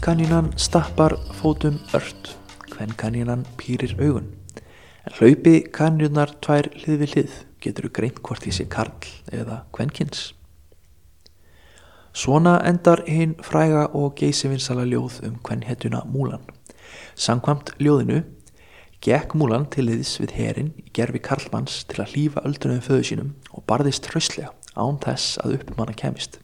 Karlkanínan stappar fótum ört, hvernkanínan pýrir augun. En hlaupi kanjunar tvær hlið við hlið getur greint hvort því sé karl eða kvenkins. Svona endar hinn fræga og geysivinsala ljóð um kvenhetjuna Múlan. Sankvamt ljóðinu gekk Múlan til liðs við herin í gerfi Karlmanns til að hlýfa öldunum föðu sínum og barðist hrauslega án þess að uppmanna kemist.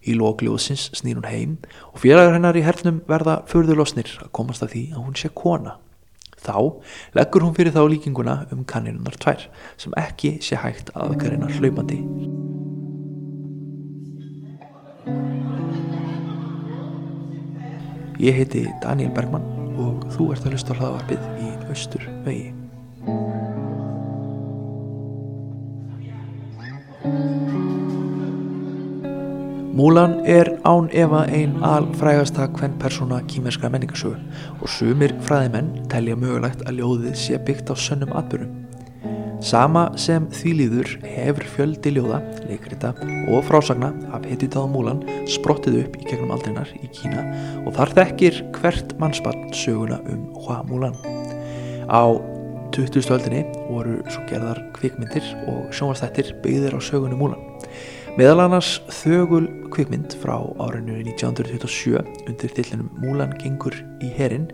Í lókljóðsins snýr hún heim og félagar hennar í hernum verða förðurlosnir að komast að því að hún sé kona. Þá leggur hún fyrir þá líkinguna um kanninunar tvær sem ekki sé hægt að aðgarina hlaupandi. Ég heiti Daniel Bergman og þú ert að hlusta á hlaðvarpið í Östur vegi. Múlan er án efa ein alfrægasta hvern persóna kýmerska menningarsögu og sumir fræðimenn telja mögulegt að ljóðið sé byggt á sönnum atbyrjum. Sama sem því líður hefur fjöldi ljóða, leikrita og frásagna af hittitáða Múlan sprottið upp í gegnum aldrinnar í Kína og þar þekkir hvert mannspann söguna um Hua Múlan. Á 20. öldinni voru svo gerðar kvikmyndir og sjónvastættir byggðir á sögunu Múlan. Meðal annars þögul kvikmynd frá árinu 1927 undir tillinum Múlan gengur í herin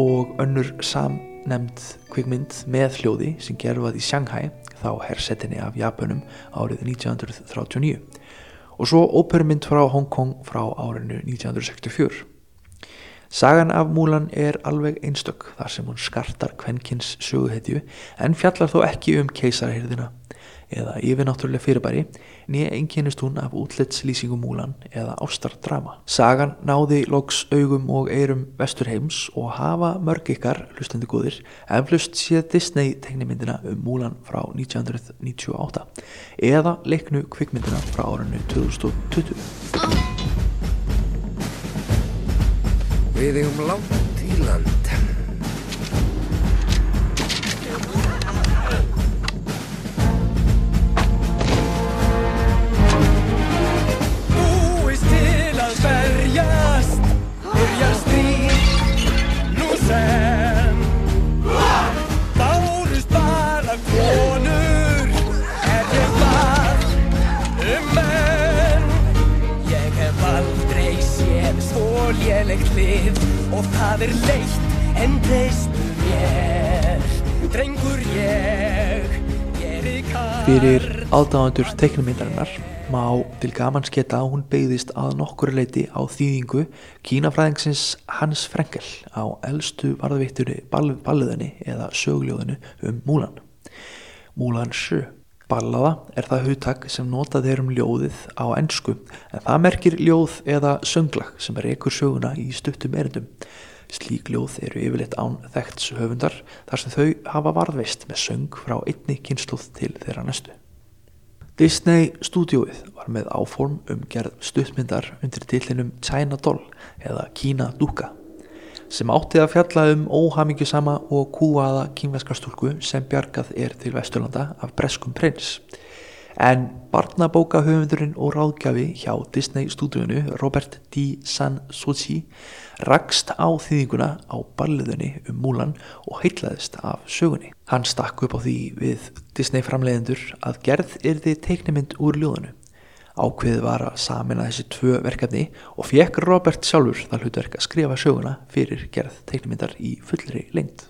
og önnur samnemnd kvikmynd með hljóði sem gerðvað í Shanghai þá hersetinni af Japunum árið 1939 og svo ópermynd frá Hong Kong frá árinu 1964. Sagan af Múlan er alveg einstök þar sem hún skartar kvenkins söguhetju en fjallar þó ekki um keisarhyrðina eða yfirnáttúrulega fyrirbæri nýja einkennist hún af útletslýsingum múlan eða ástardrama. Sagan náði loks augum og eirum vesturheims og hafa mörg ykkar, hlustandi góðir, eflust séð Disney teknimyndina um múlan frá 1998 eða leiknu kvikmyndina frá árunnu 2020. Við eigum langt í land. fallegt lið og það er leitt en treystu mér, drengur ég, gerir karl. Fyrir aldáðandur teiknumindarinnar má til gaman sketa að hún beigðist að nokkur leiti á þýðingu kínafræðingsins Hans Frengel á eldstu varðvittunni balliðinni eða sögljóðinni um Múlan. Múlan 7. Ballada er það hugtak sem notað er um ljóðið á ennsku en það merkir ljóð eða sönglag sem er ekkur söguna í stuttum erindum. Slík ljóð eru yfirleitt án þekkts höfundar þar sem þau hafa varðveist með söng frá einni kynsluð til þeirra næstu. Disney stúdióið var með áform um gerð stuttmyndar undir tillinum China Doll eða Kína Dúka sem átti að fjalla um óhamingjusama og kúaða kínveskarstúlku sem bjargað er til Vesturlanda af breskum prins. En barnabókahöfundurinn og ráðgjafi hjá Disney stúdíunu Robert D. Sansucci rakst á þýðinguna á balliðunni um Múlan og heitlaðist af sögunni. Hann stakk upp á því við Disney framleiðendur að gerð yrði teiknimynd úr ljóðunu. Ákveðið var að samina þessi tvö verkefni og fekk Robert sjálfur það hlutverk að skrifa söguna fyrir gerð teiknimyndar í fullri lengt.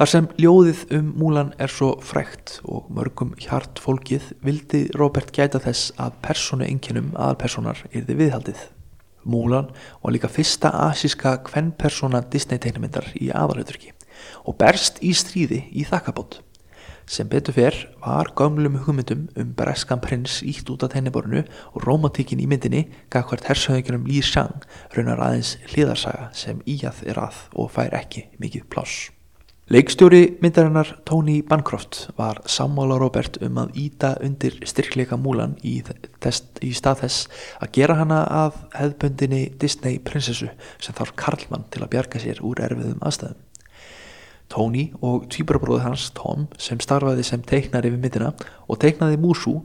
Þar sem ljóðið um Múlan er svo frækt og mörgum hjart fólkið vildi Robert gæta þess að persónu enginum aðalpersonar yrði viðhaldið. Múlan var líka fyrsta asíska kvennpersona Disney teiknumyndar í aðalauturki og berst í stríði í þakkabót. Sem betur fer var gömlum hugmyndum um breskan prins ítt út af tenniborinu og romantíkin í myndinni gafkvært hersöðingunum Lý Sjang raunar aðeins hliðarsaga sem íjað er að og fær ekki mikið pláss. Leikstjóri myndarinnar Tony Bancroft var sammála Robert um að íta undir styrkleika múlan í, þess, í stað þess að gera hana að hefðböndinni Disney prinsessu sem þarf Karlmann til að bjarga sér úr erfiðum aðstæðum. Tony og tvíbrabróður hans Tom sem starfaði sem teiknari við myndina og teiknaði Mushu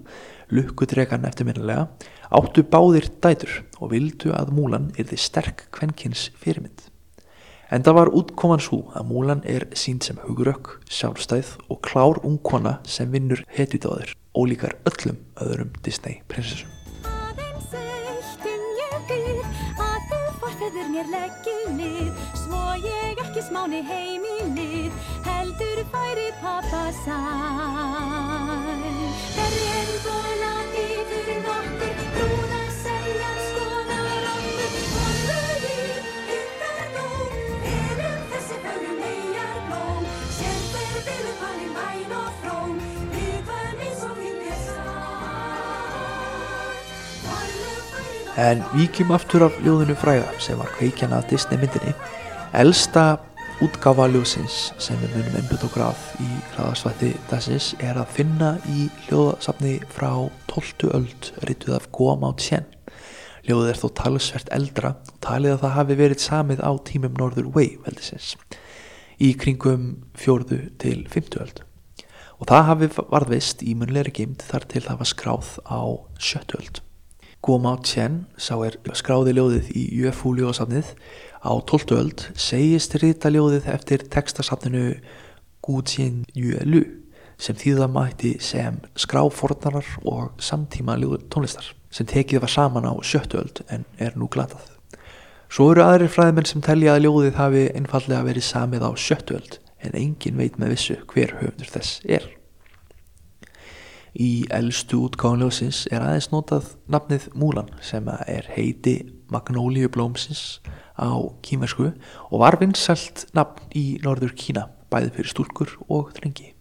lukkudregan eftirminnilega, áttu báðir dætur og vildu að Múlan yrði sterk kvenkins fyrirmynd. En það var útkoman svo að Múlan er sínt sem hugurökk, sjálfstæð og klár ungkona sem vinnur hetjutáður, ólíkar öllum öðrum Disney prinsessum. Aðeins eitt um ég bið að þú forfeður mér leggið nið svo ég ekki smáni heim í nið heldur færi pappa sæl. Verri en bólandi fyrir nokkur brúða seljan skoðar okkur. Horfðu í ykkar nú erum þessi förum eigjar blóm. Hver vilur valin væn og fróm við varum eins og við er satt. En víkjum aftur af ljóðinu fræga sem var kveikjan að Disney myndinni. Elsta útgáfa ljóðsins sem við munum einbjönd okkur af í hraðarsvætti dagsins er að finna í ljóðasafni frá 12. öld rituð af Guam Out Shen. Ljóðið er þó talsvert eldra og talið að það hafi verið samið á tímum Norður Wei veldisins í kringum fjórðu til 50 öld. Og það hafi varðvist í munleiri geimt þar til það var skráð á sjöttu öld. Guo Mao Chen, sá er skráði ljóðið í UFO ljóðasafnið á 12. öld, segist rita ljóðið eftir textasafninu Gu Jin Yue Lu sem þýða mætti sem skráfornarar og samtíma tónlistar sem tekið var saman á sjöttu öld en er nú glatað. Svo eru aðrir fræðmenn sem telja að ljóðið hafi einfallega verið samið á sjöttu öld en engin veit með vissu hver höfundur þess er. Í elstu útgáðan ljósins er aðeins notað nafnið Múlan sem er heiti Magnóliu blómsins á kímersku og var vinsælt nafn í norður Kína bæði fyrir stúlkur og drengi.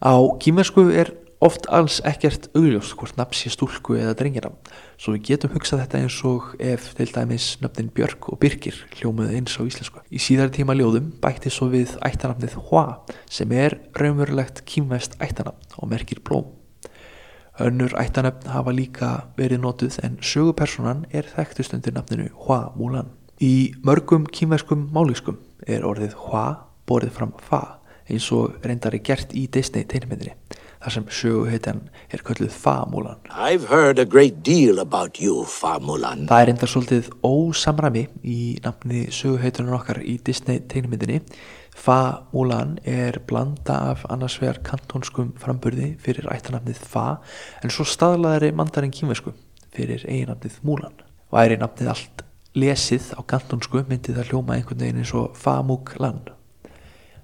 Á kímersku er oft alls ekkert augljóst hvort nafn sé stúlku eða drenginam svo við getum hugsað þetta eins og ef til dæmis nöfnin Björk og Birkir hljómuðu eins á íslensku. Í síðar tíma ljóðum bætti svo við ættanafnið Hua sem er raunverulegt kýmvest ættanafn og merkir blóm. Önnur ættanöfn hafa líka verið notuð en sögupersonan er þekktust undir nafninu Hua Mulan. Í mörgum kýmveskum máliskum er orðið Hua borðið fram Fa eins og reyndar er gert í Disney tegnmyndinni þar sem söguheitan er kölluð Fa-Mulan. I've heard a great deal about you, Famulan. Það er reyndar svolítið ósamræmi í nafni söguheitunum okkar í Disney tegnmyndinni. Fa-Mulan er blanda af annars vegar kantónskum framburði fyrir ættanafnið Fa en svo staðlaðari mandarinn kýmversku fyrir eiginafnið Mulan. Væri nafnið allt lesið á kantónsku myndi það hljóma einhvern veginn eins og Fa-Mug-Lan.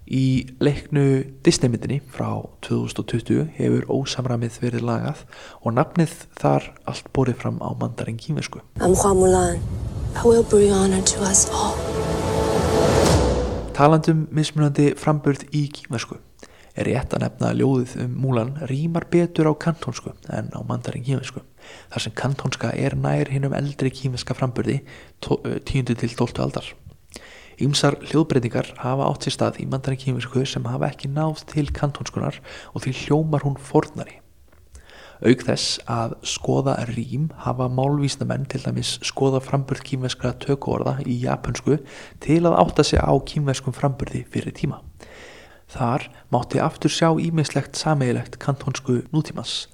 Í leiknu Disneymyndinni frá 2020 hefur ósamramið verið lagað og nafnið þar allt borið fram á mandarinn kýmversku. I'm Hua Mulan. I will bring honor to us all. Talandum mismunandi framburð í kýmversku er rétt að nefna að ljóðið um Múlan rýmar betur á kantónsku en á mandarinn kýmversku. Þar sem kantónska er nær hinn um eldri kýmverska framburði 10. til 12. aldar. Ýmsar hljóðbreytingar hafa átt sér stað í mandarinn kýmversku sem hafa ekki náð til kantónskunar og því hljómar hún fornari. Auk þess að skoða rým hafa málvísnamenn til dæmis skoða framburð kýmverskra tökuorða í japansku til að átta sig á kýmverskum framburði fyrir tíma. Þar mátti aftur sjá ímislegt sameigilegt kantónsku nútímans.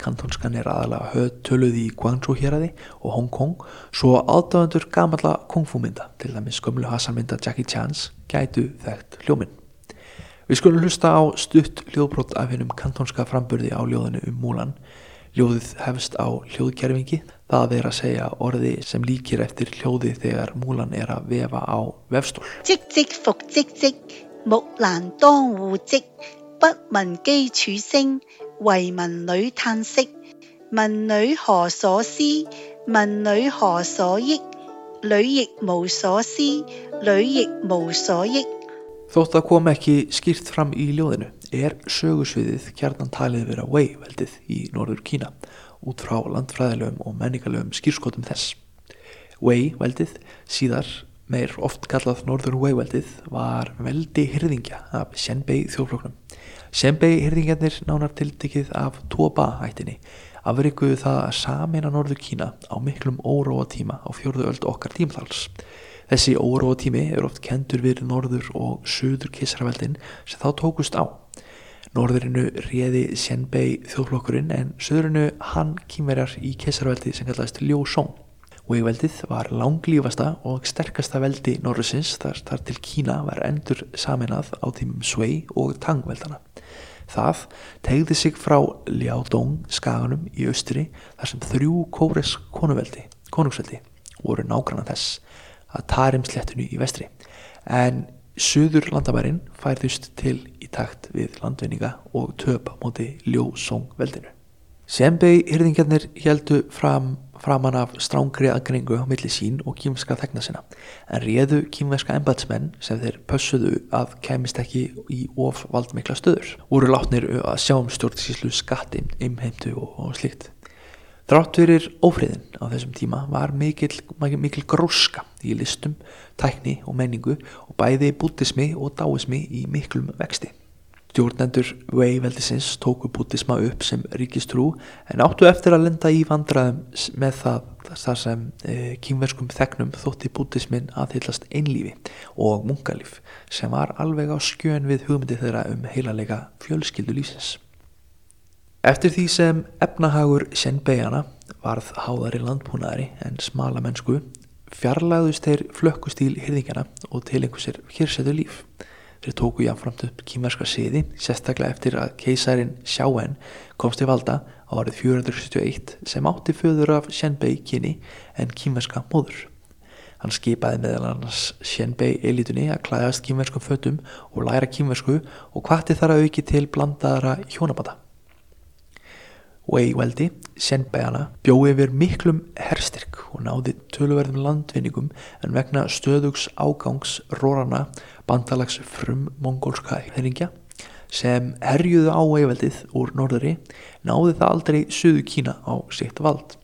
Kantónskan er aðalega höð töluð í Guangzhou héræði og Hong Kong svo aðdáðandur gamalla kungfúmynda til dæmis gömlu hasamynda Jackie Chan's gætu þekkt hljóminn. Við skulum hlusta á stutt hljóðbrott af hennum kantonska framburði á ljóðinu um múlan. Ljóðið hefst á hljóðkerfingi, það er að segja orði sem líkir eftir hljóði þegar múlan er að vefa á vefstól. Tík tík fók tík tík, múlan dán hú tík, bætmann gei tjú seng, væmann nau tann sig, mann nau hó svo sí, mann nau hó svo ík, nau ík mú svo sí, nau ík mú svo ík. Þótt það kom ekki skýrt fram í ljóðinu er sögusviðið kjarnan talið vera Wei veldið í norður Kína út frá landfræðilegum og menningarlegum skýrskotum þess. Wei veldið, síðar meir oft kallað norður Wei veldið, var veldi hyrðingja af Shenbei þjófloknum. Shenbei hyrðingjarnir nánar tiltekið af Tuoba ættinni afrikuðu það að samina norður Kína á miklum óróa tíma á fjórðu öld okkar tímþals. Þessi óróa tími er oft kendur við norður og söður kissaraveldin sem þá tókust á. Norðurinu réði Shenbei þjóðflokkurinn en söðurinu hann kýmverjar í keisarveldi sem kallaðist Liu Song. Wei-veldið var langlífasta og sterkasta veldi Norðursins þar, þar til Kína var endur saminað á tímum Sui og Tang-veldana. Það tegði sig frá Liaodong skaganum í austri þar sem þrjú kóres konuveldi, konungsveldi voru nágranna þess að Tarim slettinu í vestri en Suður landabærin færðust til í takt við landvinninga og töp á móti Ljósong veldinu. Sembei hyrðingjarnir heldu fram, framan af strángri aðgringu á milli sín og kýmverska þegna sinna en réðu kýmverska embatsmenn sem þeir pössuðu að kemist ekki í of valdmikla stöður voru látnir að sjá um stjórnsíslu skatti, imheimtu og, og slikt. Þrátt fyrir ófriðin á þessum tíma var mikil, mikil gróska í listum, tækni og menningu og bæði bútismi og dáismi í miklum vexti. Stjórnendur Wei-veldisins tóku bútisma upp sem ríkistrú en áttu eftir að lenda í vandraðum með það þar sem e, kýmverskum þegnum þótti bútismin aðhyllast einlífi og munkalíf sem var alveg á skjön við hugmyndi þeirra um heilalega fjölskyldu lífsins. Eftir því sem efnahagur Shenbeiana varð háðari landbúnaðari en smala mennsku fjarlæðust þeir flökkustýl hyrðingjana og tilengu sér kyrsetu líf. Þeir tóku jáfnframt upp kýmverska siði, sérstaklega eftir að keisarin Xiaowen komst til valda á árið 471 sem átti föður af Shenbei kynni en kýmverska móður. Hann skipaði meðal annars Shenbei elitunni að klæðast kýmverskum fötum og læra kýmversku og hvati þar að auki til blandaðara hjónabata. Wei-veldi, Shenbeiana, bjóði yfir miklum herstyrk og náði töluverðum landvinningum en vegna stöðugs ágangs rórana bandalags frum mongólska herringja sem herjuðu á Wei-veldið úr norðuri náði það aldrei söðu Kína á sitt vald.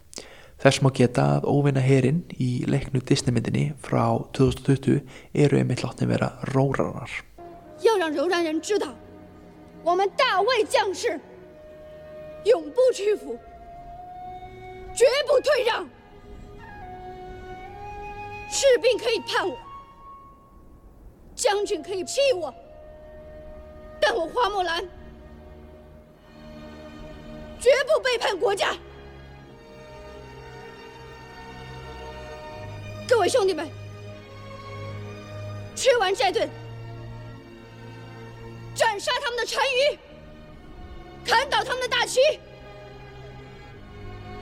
Þess má geta að óvinna herin í leiknu Disneymyndinni frá 2020 eru einmitt látni vera rórarar. 要让柔然人知道，我们大魏将士永 屈服，绝不退让。士兵可以叛我，将军可以欺我，但我花木兰绝不背叛国家。各位兄弟们，吃完这顿，斩杀他们的单于。砍倒他们的大旗，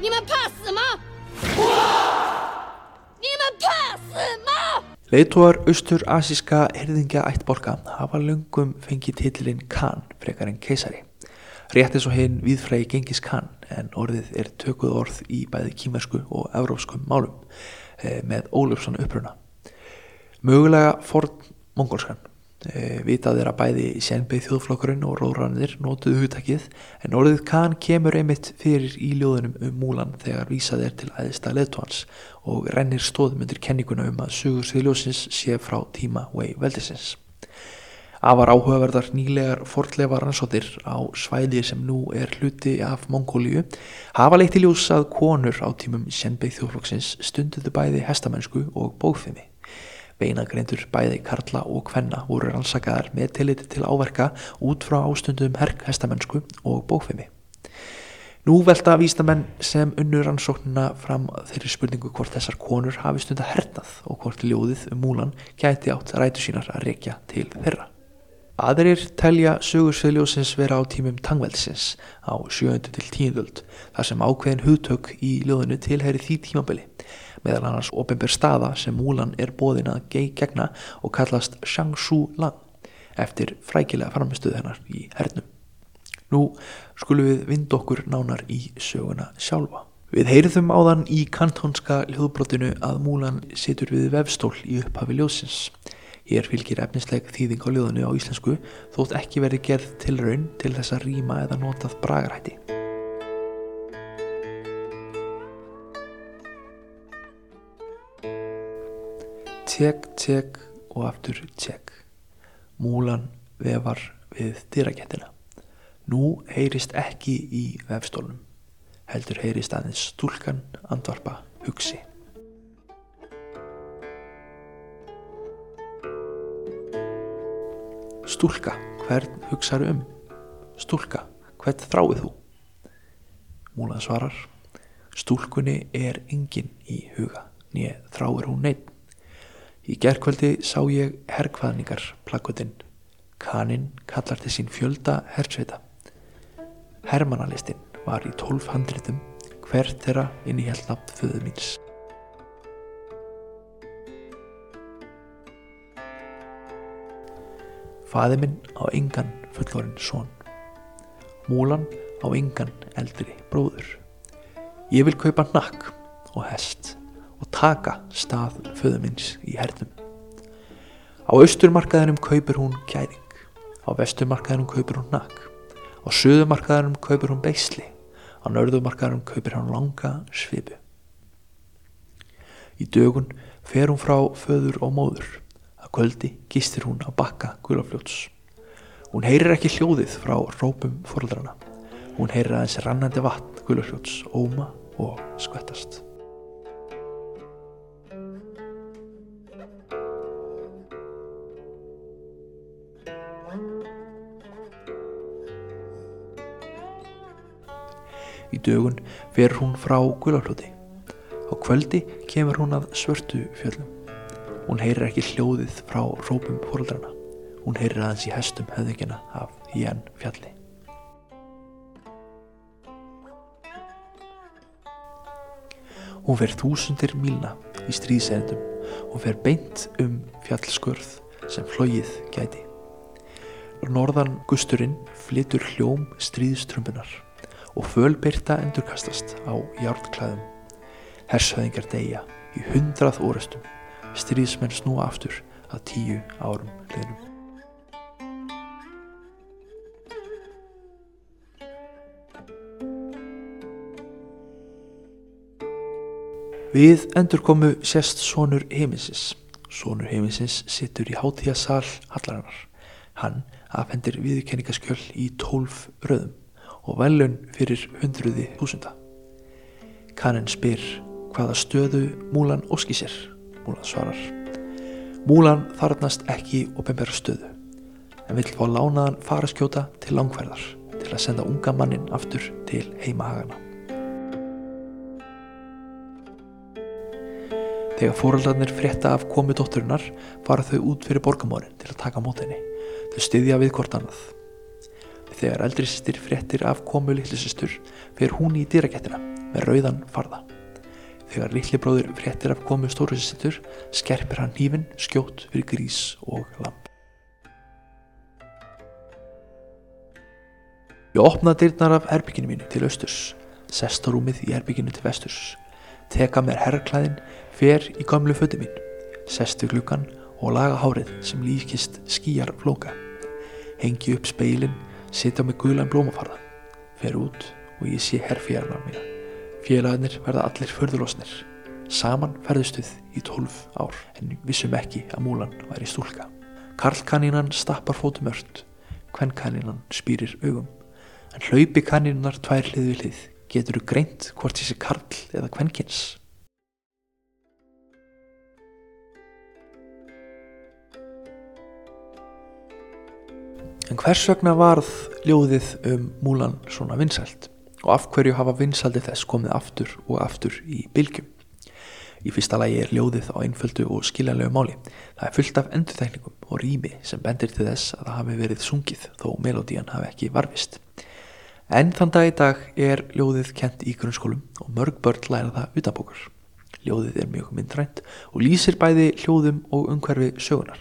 你们怕死吗？你们怕死吗？ Leitúar austur-asíska herðingja ættborga hafa löngum fengið titilinn Khan frekar en keisari. Rétt eins og hinn viðfræði gengis Khan en orðið er tökuð orð í bæði kímersku og evrópskum málum eh, með Ólufsson uppruna. Mögulega forn mongolskan e, vitað er að bæði Sjenbei þjóðflokkurinn og róðrannir notuðu hugtakið en orðið Khan kemur einmitt fyrir í ljóðunum um múlan þegar vísað er til æðista leðtóhans og rennir stóðum undir kenninguna um að sugur sviðljósins sé frá tíma Wei veldisins. Afar áhugaverðar nýlegar fortlefa rannsóttir á svæði sem nú er hluti af Mongóliu hafa leitt í ljós að konur á tímum Sjenbei þjóðflokksins stunduðu bæði hestamennsku og bóðfimi. Beinagreindur bæði karla og kvenna voru rannsakaðar með tillit til áverka út frá ástundum herk hestamennsku og bókfimi. Nú velta vísnamenn sem unnur rannsóknina fram þeirri spurningu hvort þessar konur hafi stunda hernað og hvort ljóðið um múlan gæti átt rætu sínar að rekja til þeirra. Aðrir telja sögursveiljósins vera á tímum tangveldsins á 7. til 10. þar sem ákveðin hugtök í ljóðinu tilheyri því tímabili meðal annars ofinber staða sem múlan er bóðin að gei gegna og kallast Shangshu Lang eftir frækilega framistuð hennar í hernum. Nú skulum við vind okkur nánar í söguna sjálfa. Við heyrðum áðan í kantónska hljóðbrotinu að múlan situr við vefstól í upphafi ljósins. Hér fylgir efnisleg þýðing á ljóðinu á íslensku þótt ekki verið gerð tilraun til þess að rýma eða notað bragarætti. Tjekk, tjekk og aftur tjekk. Múlan vefar við dyrakettina. Nú heyrist ekki í vefstólnum. Heldur heyrist aðeins stúlkan andvarpa hugsi. Stúlka, hvern hugsaðu um? Stúlka, hvert þráið þú? Múlan svarar Stúlkunni er engin í huga nýja þráir hún neitt Í gerkvöldi sá ég herrkvaðningar plakkutin Kaninn kallar til sín fjölda hersveita Hermannalistin var í tólf handritum hvert þeirra inn í hjálpnafn föðu míns. Faði minn á engan fullorinn son. Múlan á engan eldri bróður. Ég vil kaupa nakk og hest og taka stað föðu minns í hernum. Á austurmarkaðinum kaupir hún gæðing, á vesturmarkaðinum kaupir hún nakk, á söðumarkaðinum kaupir hún beisli, á nörðumarkaðinum kaupir hún langa svipu. Í dögun fer hún frá föður og móður, að kvöldi gistir hún á bakka gulafljóts. Hún heyrir ekki hljóðið frá rópum foreldrana, hún heyrir aðeins rannandi vatn gulafljóts, óma og skvettast. Í dögun fer hún frá gulafljóti. Á kvöldi kemur hún að svörtu fjöllum. Hún heyrir ekki hljóðið frá rópum fóröldrana. Hún heyrir aðeins í hestum höfðingina af Jén fjalli. Hún fer þúsundir mílna í stríðsendum. Hún fer beint um fjallskörð sem flóið gæti. Norðan gusturinn flytur hljóm stríðströmbunar og fölbyrta endurkastast á járnklæðum. Hershöðingar deyja í hundrað orustum, stríðsmenn snúa aftur að tíu árum liðnum. Við endurkomu sérst sonur heiminsins. Sonur heiminsins sittur í hátíðasal hallarinnar. Hann afhendir viðkenningaskjöl í tólf röðum og velun fyrir hundruði þúsunda. Kanin spyr hvaða stöðu Múlan óski sér. Múlan svarar. Múlan þarnast ekki ofinbæra stöðu en vill fá lánaðan faraskjóta til langferðar til að senda unga mannin aftur til heimahagana. Þegar fóraldarnir frétta af komu dótturinnar fara þau út fyrir borgamórin til að taka mót henni. Þau styðja við hvort annað. Þegar eldri sýstir fréttir af komu litlu sýstur fer hún í dýrakettina með rauðan farða. Þegar litli bróður fréttir af komu stóru sýstur skerpir hann hífin skjótt fyrir grís og lamp. Ég opna dyrnar af herbygginu mínu til austurs, sest á rúmið í herbygginu til vesturs, teka mér herrklæðin, fer í gamlu fötu mín, sest við glukkan og laga hárið sem líkist skýjar flóka. Hengi upp speilin, sitja með gulan blómafarða, fer út og ég sé herrfjörðar mína. Félagarnir verða allir förðurlosnir. Saman ferðustuð í tólf ár en vissum ekki að múlan væri stúlka. Karlkanínan stappar fótum ört, kvennkanínan spýrir augum. En hlaupi kanínunar tvær hlið við hlið, getur þú greint hvort þessi karl eða kvennkins. En hvers vegna varð ljóðið um múlan svona vinsælt og af hverju hafa vinsaldi þess komið aftur og aftur í bylgjum? Í fyrsta lagi er ljóðið á einföldu og skiljanlegu máli. Það er fullt af endurþekningum og rými sem bendir til þess að það hafi verið sungið þó melodían hafi ekki varfist. En þann dag í dag er ljóðið kent í grunnskólum og mörg börn læra það utanbókur. Ljóðið er mjög myndrænt og lýsir bæði hljóðum og umhverfi sögunar.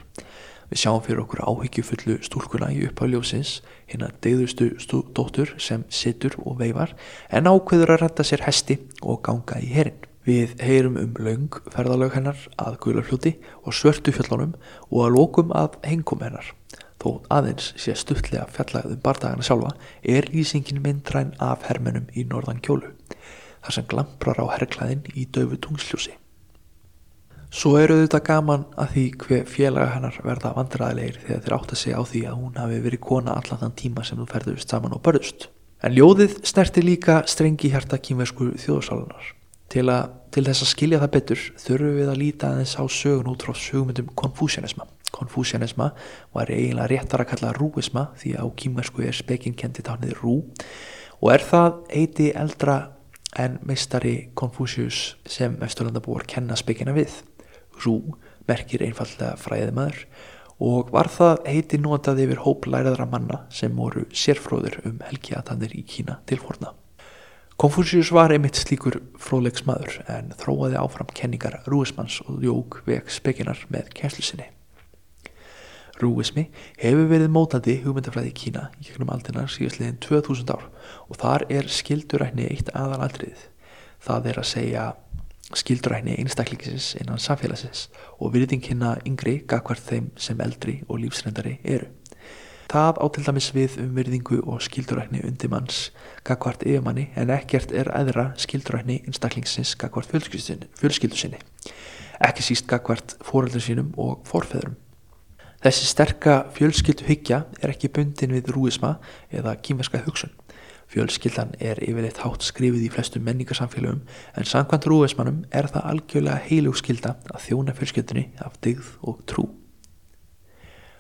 Við sjáum fyrir okkur áhyggjufullu stúlkuna í upphafljósins, hérna deyðustu dóttur sem situr og veifar en ákveður að retta sér hesti og ganga í herin. Við heyrum um laung ferðalög hennar að gularfljóti og svörtu fjöllunum og að lókum að hengum hennar. Þó aðeins sé stuttlega fjallagðum bardagana sjálfa er lýsingin myndræn af hermönum í norðan kjólu, þar sem glamprar á herrklæðin í döfu tungsljósi. Svo eru þetta gaman að því hver félaga hennar verða vandræðilegir þegar þeir átt að segja á því að hún hafi verið kona allan þann tíma sem þú ferðust saman og börðust. En ljóðið snerti líka strengi hjarta kýmversku þjóðsálunar. Til, að, til þess að skilja það betur þurfum við að líta aðeins á sögun út frá sögumyndum konfúsjanisma. Konfúsjanisma var eiginlega réttar að kalla rúisma því á kýmversku er spekinn kendi tánið rú og er það eiti eldra en meistari Konfúsius sem Vesturlandabúar kenna spekina við. Rú merkir einfallega fræðimaður og var það heiti notað yfir hóp læraðra manna sem voru sérfróður um helgiatanir í Kína til forna. Konfúsius var einmitt slíkur fróðleiksmaður en þróaði áfram kenningar rúismanns og jók veg spekinar með kæslu sinni. Rúismi hefur verið mótandi hugmyndafræði í Kína í gegnum aldinar síðastliðin 2000 ár og þar er skildurækni eitt aðalatriðið. Það er að segja skildurækni einstaklingsins innan samfélagsins og virðingina yngri gagvart þeim sem eldri og lífsrendari eru. Það á til dæmis við um virðingu og skildurækni undir manns gagvart yfirmanni en ekkert er aðra skildurækni einstaklingsins gagvart fjölskyldu sinni. Ekki síst gagvart fóröldur sínum og forfeðurum. Þessi sterka fjölskyldu hyggja er ekki bundin við rúisma eða kýmverska hugsun. Fjölskyldan er yfirleitt hátt skrifið í flestum menningarsamfélögum en samkvæmt rúismannum er það algjörlega heilugskylda að þjóna fjölskyldunni af digð og trú.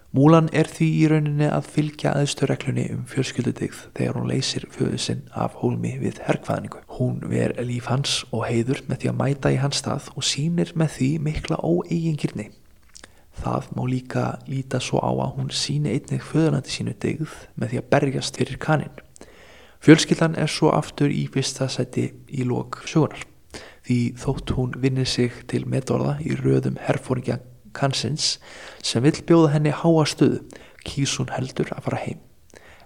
Múlan er því í rauninni að fylgja aðstöðreglunni um fjölskyldudigð þegar hún leysir fjöðu sinn af hólmi við herrkvæðningu. Hún ver líf hans og heiður með því að mæta í hans stað og sínir með því mikla óeigingirni. Það má líka líta svo á að hún síni einnig föðunandi sínu digð með því að berjast fyrir kanin. Fjölskyldan er svo aftur í fyrsta seti í lok sögunar því þótt hún vinnir sig til meðorða í röðum herfóringja kansins sem vil bjóða henni háa stöðu kýs hún heldur að fara heim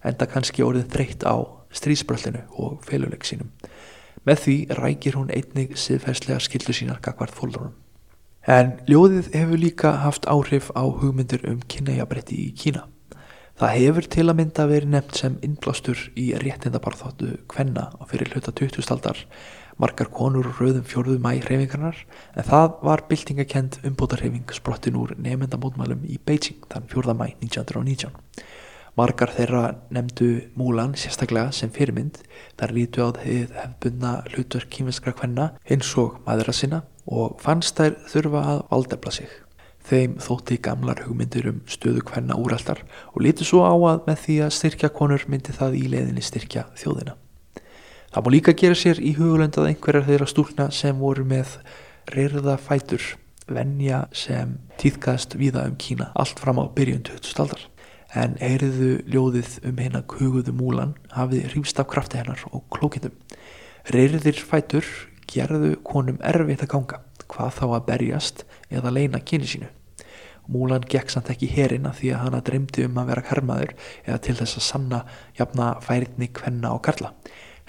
enda kannski orðið þreytt á strísbröllinu og feluleik sínum. Með því rækir hún einnig siðferðslega skildu sínar gagvart fólðunum. En ljóðið hefur líka haft áhrif á hugmyndir um kynæjabretti í Kína. Það hefur til að mynda verið nefnt sem innblástur í réttindabarþáttu kvenna á fyrir hluta 20. aldar margar konur og rauðum fjörðu mæ hreyfingarnar en það var byltingakend umbótarheyfing sprottin úr nefndamótmælum í Beijing þann 4. mæ 1919. Margar þeirra nefndu Múlan sérstaklega sem fyrirmynd þar lítu á þið hefbunna hlutverk kýminskra kvenna eins og maðura sinna og fannst þær þurfa að valdefla sig. Þeim þótti gamlar hugmyndir um stöðu hvenna úraldar og líti svo á að með því að styrkja konur myndi það í leiðinni styrkja þjóðina. Það má líka gera sér í hugulendað einhverjar þeirra stúrna sem voru með reyrða fætur, venja sem týðkast víða um Kína allt fram á byrjun 2000 aldar. En heyriðu ljóðið um hérna huguðu múlan hafið hrýmst af krafti hennar og klókindum. Reyrðir fætur gerðu konum erfitt að ganga, hvað þá að berjast eða leina kyni sínu. Múlan gekk samt ekki hérina því að hana dreymdi um að vera karmaður eða til þess að sanna jafna færitni kvenna og karla,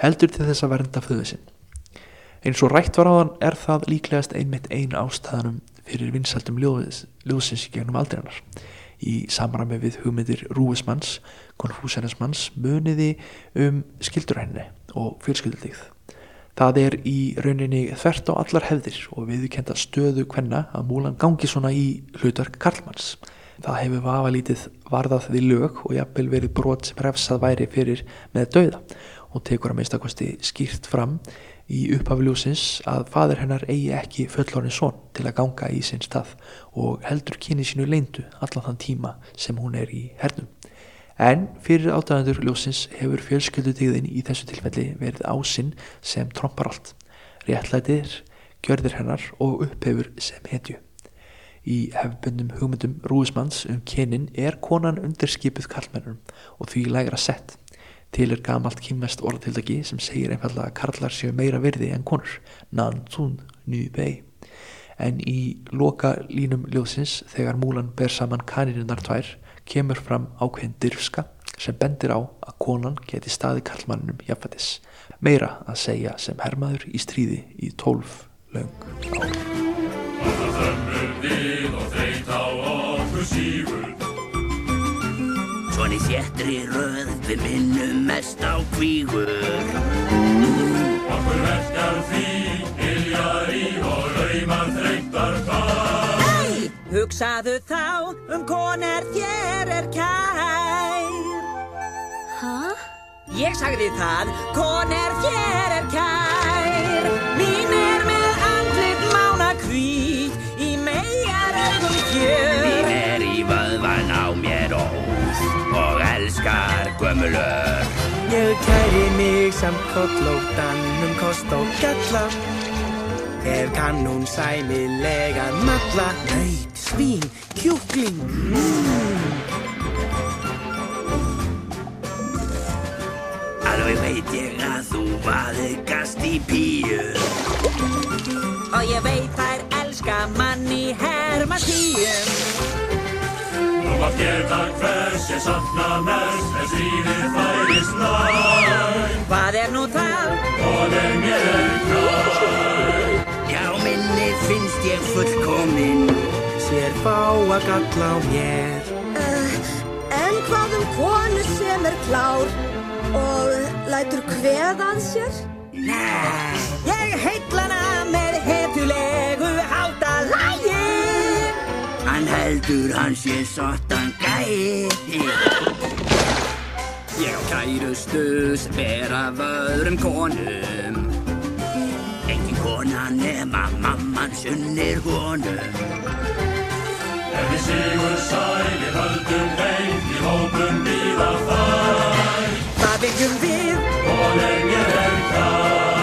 heldur til þess að vernda föðu sinn. Eins og rætt var á hann er það líklegast einmitt einu ástæðanum fyrir vinsaldum ljóðsins í gegnum aldrinnar. Í samræmi við hugmyndir Rúismanns, konfúsænismanns, muniði um skilduræninni og fjölskyldildíð. Það er í rauninni þvert á allar hefðir og viðkenda stöðu hvenna að múlan gangi svona í hlutverk Karlmanns. Það hefur vafa lítið varðað við lög og jafnvel verið brot sem refsað væri fyrir með dauða og tekur að meistakvæmsti skýrt fram í upphafljúsins að fadur hennar eigi ekki fullorinn són til að ganga í sinn stað og heldur kyni sínu leindu allan þann tíma sem hún er í hernum. En fyrir átæðandur ljósins hefur fjölskyldutíðin í þessu tilfelli verið ásinn sem trompar allt, réttlætir, gjörðir hennar og upphefur sem hetju. Í hefbundum hugmyndum Rúismanns um kynin er konan undirskipuð karlmennum og því lægra sett. Til er gamalt kynmest orðatildagi sem segir einfallega að karlar séu meira virði en konur, nan tún nú bei. En í loka línum ljósins þegar múlan ber saman kaninunnar tvær kemur fram ákveðin dyrfska sem bendir á að konan geti staði kallmanninum jafnvætis meira að segja sem hermaður í stríði í tólf löng ár. Alltaf þömmur við og þreyt á okkur sífur Svon í þéttri röð við minnum mest á kvígur. Okkur verkar því Iljar í og raumar þreytar hvað Hugsaðu þá um koner þér er kær. Hæ? Ég sagði það, koner þér er kær. Mín er með andlit mána kví Í megar augum fjör. Mín er í vöðvan á mér ós Og elskar gömulör Ég kæri mig samt kollóttan um kost og galla. Ef kannum sæmilega matla Nei svín, kjúkling. Mm. Alveg veit ég að þú vaðikast í píu. Og ég veit þær elska mann í hermatíum Nú að geta hvers ég sakna mest En stríðið færist nær. Hvað er nú það? Og er mér kær. Já, minni finnst ég fullkomin Sér fáa galla á mér. Uh, en hvað um konu sem er klár og lætur kveðað sér? Nei, ég heitlana með hetulegu hátalægi Hann heldur hann sé sottan gæi. Ég á kærustus vera vöðrum konum. Engin kona nema mamman sunnir honum En við sigur sæli höldum heim Í hópum býða þær Það viljum við? Og lengir er það.